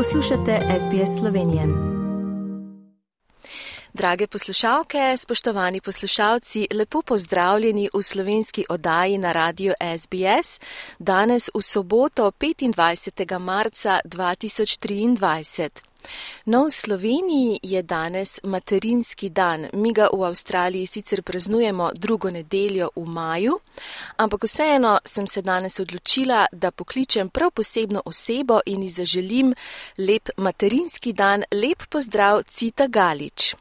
Poslušate SBS Slovenije. Drage poslušalke, spoštovani poslušalci, lepo pozdravljeni v slovenski oddaji na radio SBS, danes v soboto 25. marca 2023. No, v Sloveniji je danes materinski dan. Mi ga v Avstraliji sicer praznujemo drugo nedeljo v maju, ampak vseeno sem se danes odločila, da pokličem prav posebno osebo in ji zaželim lep materinski dan, lep pozdrav Cita Galič.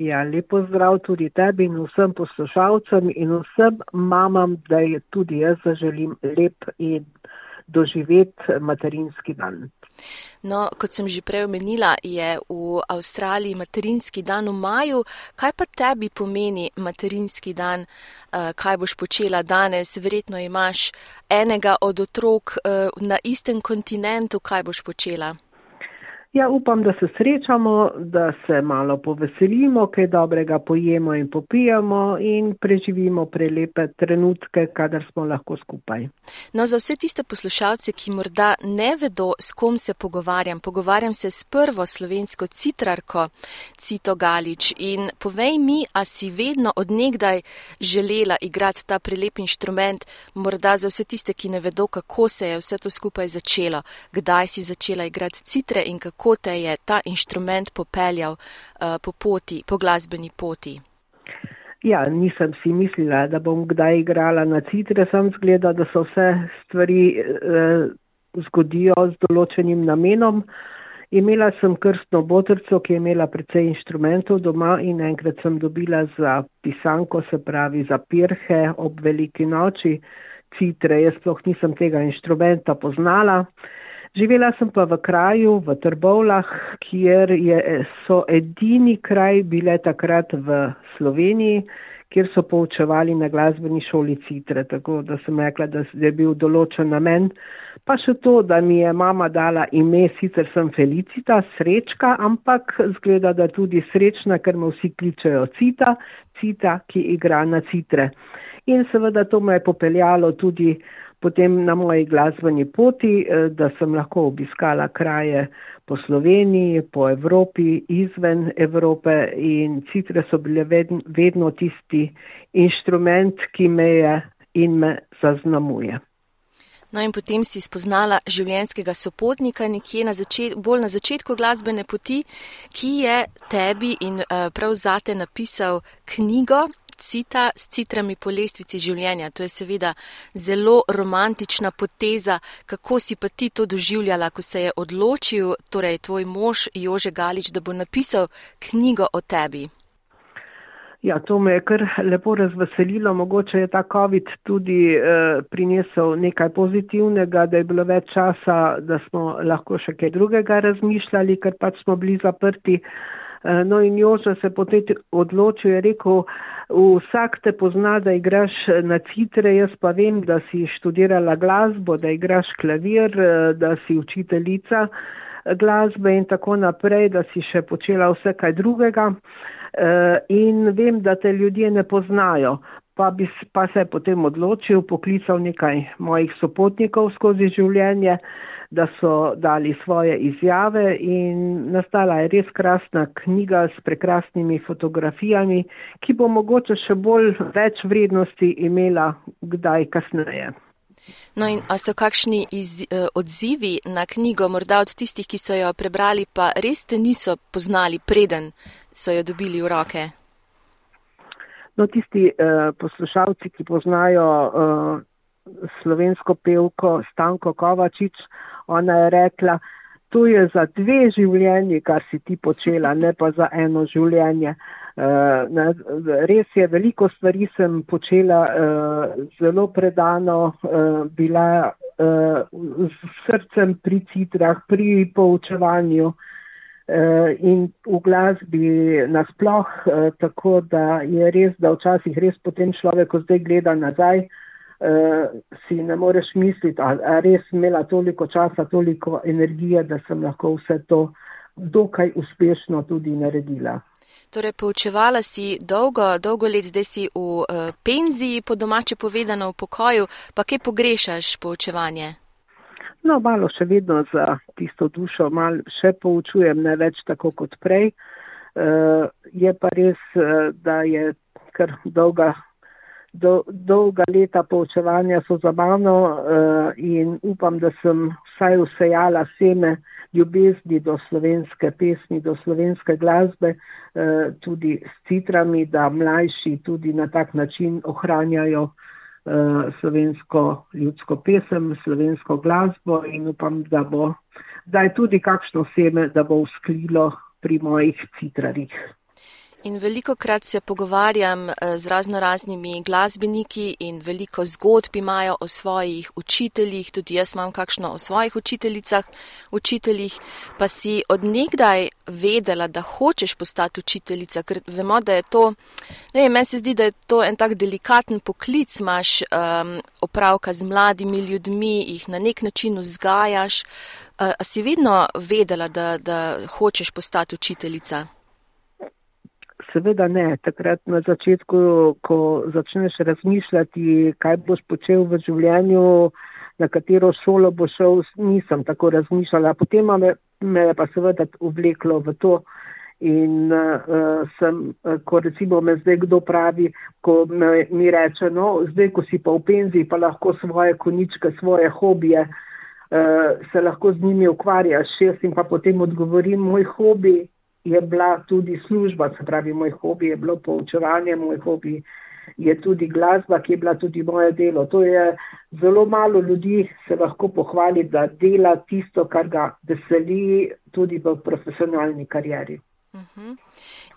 Ja, lepo zdrav tudi tebi in vsem poslušalcem in vsem mamam, da je tudi jaz zaželim lep in doživet materinski dan. No, kot sem že prej omenila, je v Avstraliji materinski dan v maju. Kaj pa tebi pomeni materinski dan? Eh, kaj boš počela danes? Verjetno imaš enega od otrok eh, na istem kontinentu. Kaj boš počela? Ja, upam, da se srečamo, da se malo poveselimo, kaj dobrega pojemo in popijemo in preživimo prelepe trenutke, kadar smo lahko skupaj. No, za vse tiste poslušalce, ki morda ne vedo, s kom se pogovarjam, pogovarjam se s prvo slovensko citrarko Cito Galič in povej mi, a si vedno odnegdaj želela igrati ta prelep inštrument, morda za vse tiste, ki ne vedo, kako se je vse to skupaj začelo, kdaj si začela igrati citre in kako kako te je ta inštrument popeljal uh, po poti, po glasbeni poti? Ja, nisem si mislila, da bom kdaj igrala na citre, sem zgleda, da so vse stvari eh, zgodijo z določenim namenom. Imela sem krstno botrco, ki je imela precej inštrumentov doma in enkrat sem dobila za pisanko, se pravi za pirhe ob veliki noči citre. Jaz sploh nisem tega inštrumenta poznala. Živela sem pa v kraju, v Trbovlah, kjer je, so edini kraj bile takrat v Sloveniji, kjer so poučevali na glasbeni šoli Citre, tako da sem rekla, da je bil določen namen. Pa še to, da mi je mama dala ime, sicer sem Felicita, srečka, ampak zgleda, da tudi srečna, ker me vsi kličejo Cita, Cita, ki igra na Citre. In seveda to me je popeljalo tudi potem na moji glasbeni poti, eh, da sem lahko obiskala kraje po Sloveniji, po Evropi, izven Evrope in citre so bile vedno tisti inštrument, ki me je in me zaznamuje. No in potem si spoznala življenjskega sopotnika nekje na začet, bolj na začetku glasbene poti, ki je tebi in uh, prav zate napisal knjigo cita s citrami po lestvici življenja. To je seveda zelo romantična poteza, kako si pa ti to doživljala, ko se je odločil, torej tvoj mož Jože Galič, da bo napisal knjigo o tebi. Ja, to me je kar lepo razveselilo. Mogoče je ta COVID tudi eh, prinesel nekaj pozitivnega, da je bilo več časa, da smo lahko še kaj drugega razmišljali, ker pač smo bili zaprti. Eh, no in Jože se potem odločil, je rekel, vsak te pozna, da igraš na citre, jaz pa vem, da si študirala glasbo, da igraš klavir, eh, da si učiteljica eh, glasbe in tako naprej, da si še počela vse kaj drugega. In vem, da te ljudje ne poznajo. Pa, bi, pa se je potem odločil, poklical nekaj mojih sopotnikov skozi življenje, da so dali svoje izjave in nastala je res krasna knjiga s prekrasnimi fotografijami, ki bo mogoče še bolj več vrednosti imela kdaj kasneje. No in a so kakšni iz, eh, odzivi na knjigo, morda od tistih, ki so jo prebrali, pa res te niso poznali, preden so jo dobili v roke? No, tisti eh, poslušalci, ki poznajo eh, slovensko pevko Stanko Kovačič, ona je rekla, to je za dve življenji, kar si ti počela, ne pa za eno življenje. Uh, ne, res je, veliko stvari sem počela uh, zelo predano, uh, bila uh, s srcem pri citrah, pri poučevanju uh, in v glasbi nasploh, uh, tako da je res, da včasih res potem človek, ko zdaj gleda nazaj, uh, si ne moreš misliti, ali res imela toliko časa, toliko energije, da sem lahko vse to dokaj uspešno tudi naredila. Torej, poučevala si dolgo, dolgo let, zdaj si v uh, penziji, po domače povedano v pokoju, pa kaj pogrešaš poučevanje? No, malo še vedno za tisto dušo, malo še poučujem, ne več tako kot prej. Uh, je pa res, uh, da je kar dolga, do, dolga leta poučevanja so za mano uh, in upam, da sem vsaj usejala seme ljubezni do slovenske pesmi, do slovenske glasbe, uh, tudi s citrami, da mlajši tudi na tak način ohranjajo uh, Eh, slovensko ljudsko pesem, slovensko glasbo in upam, da bo, da je tudi kakšno seme, da bo usklilo pri mojih citrarjih. In veliko krat se pogovarjam eh, z razno raznimi glasbeniki in veliko zgodb imajo o svojih učiteljih, tudi jaz imam kakšno o svojih učiteljicah, učiteljih, pa si odnegdaj vedela, da hočeš postati učiteljica, ker vemo, da je to, ne vem, meni se zdi, da je to en tak delikaten poklic, imaš um, opravka z mladimi ljudmi, jih na nek način vzgajaš. Uh, a si vedno vedela, da, da hočeš postati učiteljica? Seveda ne. Takrat na začetku, ko začneš razmišljati, kaj boš počel v življenju, na katero šolo bo šel, nisem tako razmišljala. Potem me, me je pa seveda uvleklo v to. In uh, sem, uh, ko recimo me zdaj kdo pravi, ko me, mi reče, no, zdaj, ko si pa v penziji, pa lahko svoje koničke, svoje hobije, uh, se lahko z njimi ukvarjaš. Jaz in pa potem odgovorim, moj hobi je bila tudi služba, se pravi, moj hobi je bilo poučevanje, moj hobi je tudi glasba, ki je bila tudi moje delo. To je zelo malo ljudi se lahko pohvali, da dela tisto, kar ga veseli tudi v profesionalni karieri. Mhm.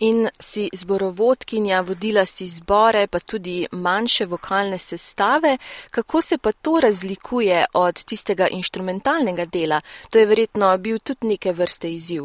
In si zborovodkinja, vodila si zbore, pa tudi manjše vokalne sestave. Kako se pa to razlikuje od tistega inštrumentalnega dela? To je verjetno bil tudi neke vrste izziv.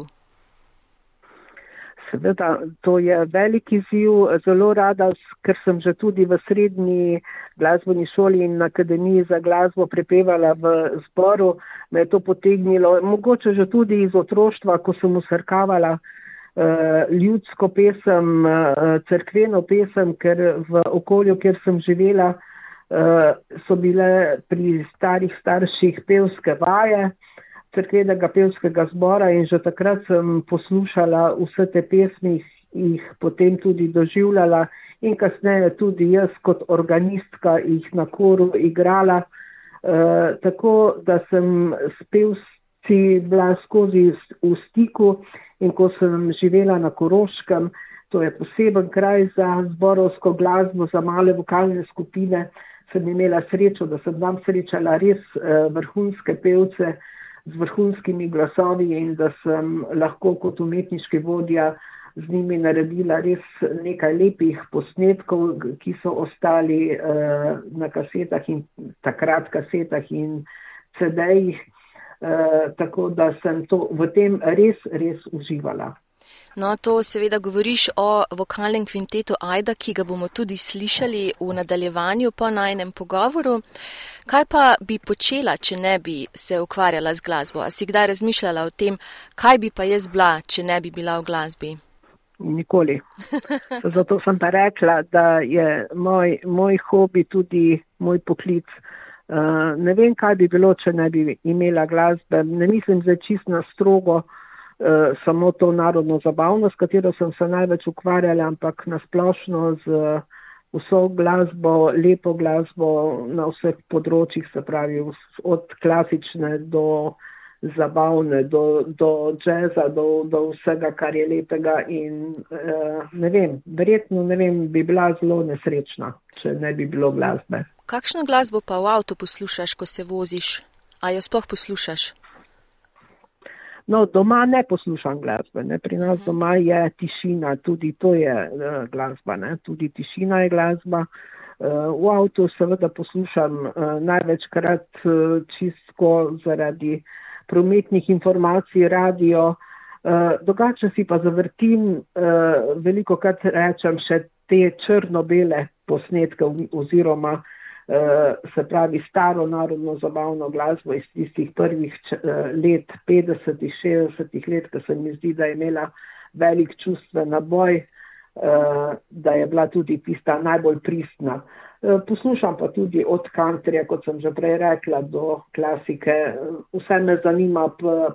Seveda, to je veliki ziv, zelo rada, ker sem že tudi v srednji glasbeni šoli in akademiji za glasbo prepevala v zboru, me je to potegnilo, mogoče že tudi iz otroštva, ko sem usrkavala uh, ljudsko pesem, uh, cerkveno pesem, ker v okolju, kjer sem živela, uh, so bile pri starih starših pevske vaje crkvenega pevskega zbora in že takrat sem poslušala vse te pesmi, jih potem tudi doživljala in kasneje tudi jaz kot organistka jih na koru igrala. E, tako da sem s pevci bila skozi v stiku in ko sem živela na Koroškem, to je poseben kraj za zborovsko glasbo, za male vokalne skupine, sem imela srečo, da sem tam srečala res e, vrhunske pevce, z vrhunskimi glasovi in da sem lahko kot umetniški vodja z njimi naredila res nekaj lepih posnetkov, ki so ostali uh, na kasetah in takrat kasetah in CD-jih, uh, tako da sem to v tem res, res uživala. No, to seveda govoriš o vokalnem kvintetu Aida, ki ga bomo tudi slišali v nadaljevanju po najnem pogovoru. Kaj pa bi počela, če ne bi se ukvarjala z glasbo? A si kdaj razmišljala o tem, kaj bi pa jaz bila, če ne bi bila v glasbi? Nikoli. Zato sem pa rekla, da je moj, moj hobi tudi moj poklic. Uh, ne vem, kaj bi bilo, če ne bi imela glasbe. Ne mislim zdaj čisto strogo. Eh, samo to narodno zabavno, s katero sem se največ ukvarjala, ampak nasplošno z vso glasbo, lepo glasbo na vseh področjih, se pravi od klasične do zabavne, do, do džeza, do, do vsega, kar je lepega in eh, ne vem, verjetno ne vem, bi bila zelo nesrečna, če ne bi bilo glasbe. Kakšno glasbo pa v avtu poslušaš, ko se voziš? A jo sploh poslušaš? No, doma ne poslušam glasbe, ne. pri nas doma je tišina, tudi to je uh, glasba, ne. tudi tišina je glasba. Uh, v avtu seveda poslušam uh, največkrat uh, čistko zaradi prometnih informacij, radio, uh, drugače si pa zavrtim, uh, veliko krat rečem še te črno-bele posnetke oziroma uh, se pravi staro narodno zabavno glasbo iz tistih prvih eh, let, 50-ih, 60-ih let, ko se mi zdi, da je imela velik čustven naboj, eh, da je bila tudi tista najbolj pristna. Eh, poslušam pa tudi od kantrija, kot sem že prej rekla, do klasike. Vse me zanima,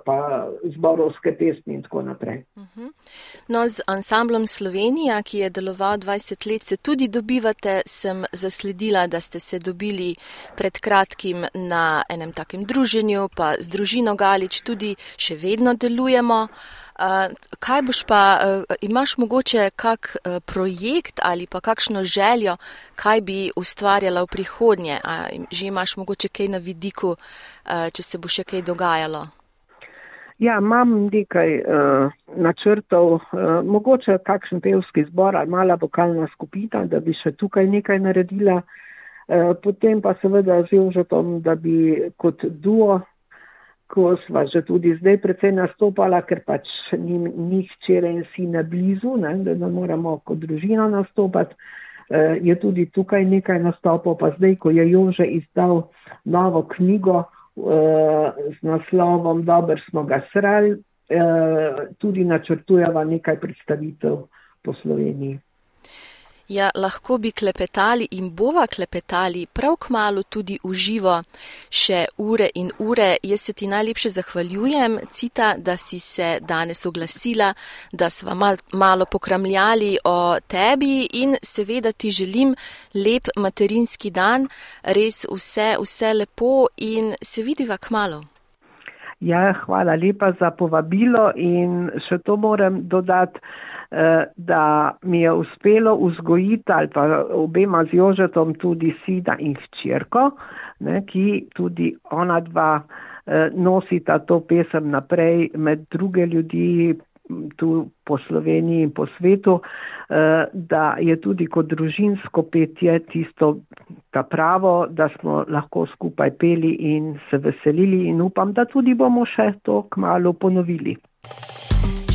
pa zborovske pesmi in tako naprej. Mhm. No, z ansamblom Slovenija, ki je deloval 20 let, se tudi dobivate. Sem zasledila, da ste se dobili pred kratkim na enem takem druženju, pa z družino Galič tudi še vedno delujemo. Kaj boš pa, uh, imaš mogoče kak uh, projekt ali pa kakšno željo, kaj bi ustvarjala v prihodnje? A že imaš mogoče kaj na vidiku, uh, če se bo še kaj dogajalo? Ja, imam nekaj uh, načrtov, uh, mogoče kakšen pevski zbor ali mala vokalna skupina, da bi še tukaj nekaj naredila. Uh, potem pa seveda z Jožetom, da bi kot duo ko sva že tudi zdaj precej nastopala, ker pač ni, ni včeraj in si na blizu, ne, da moramo kot družina nastopati. E, je tudi tukaj nekaj nastopov, pa zdaj, ko je Jože izdal novo knjigo e, z naslovom Dober smo ga srali, e, tudi načrtujeva nekaj predstavitev po Sloveniji. Ja, lahko bi klepetali in bova klepetali prav k malu tudi v živo še ure in ure. Jaz se ti najlepše zahvaljujem, Cita, da si se danes oglasila, da sva mal, malo pokramljali o tebi in seveda ti želim lep materinski dan, res vse, vse lepo in se vidiva k malu. Ja, hvala lepa za povabilo in še to moram dodati. Eh, da mi je uspelo vzgojiti ali pa obema z Jožetom tudi sina in hčerko, ne, ki tudi ona dva eh, nosita to pesem naprej med druge ljudi tu po Sloveniji in po svetu, eh, da je tudi kot družinsko petje tisto ta pravo, da smo lahko skupaj peli in se veselili in upam, da tudi bomo še to kmalo ponovili.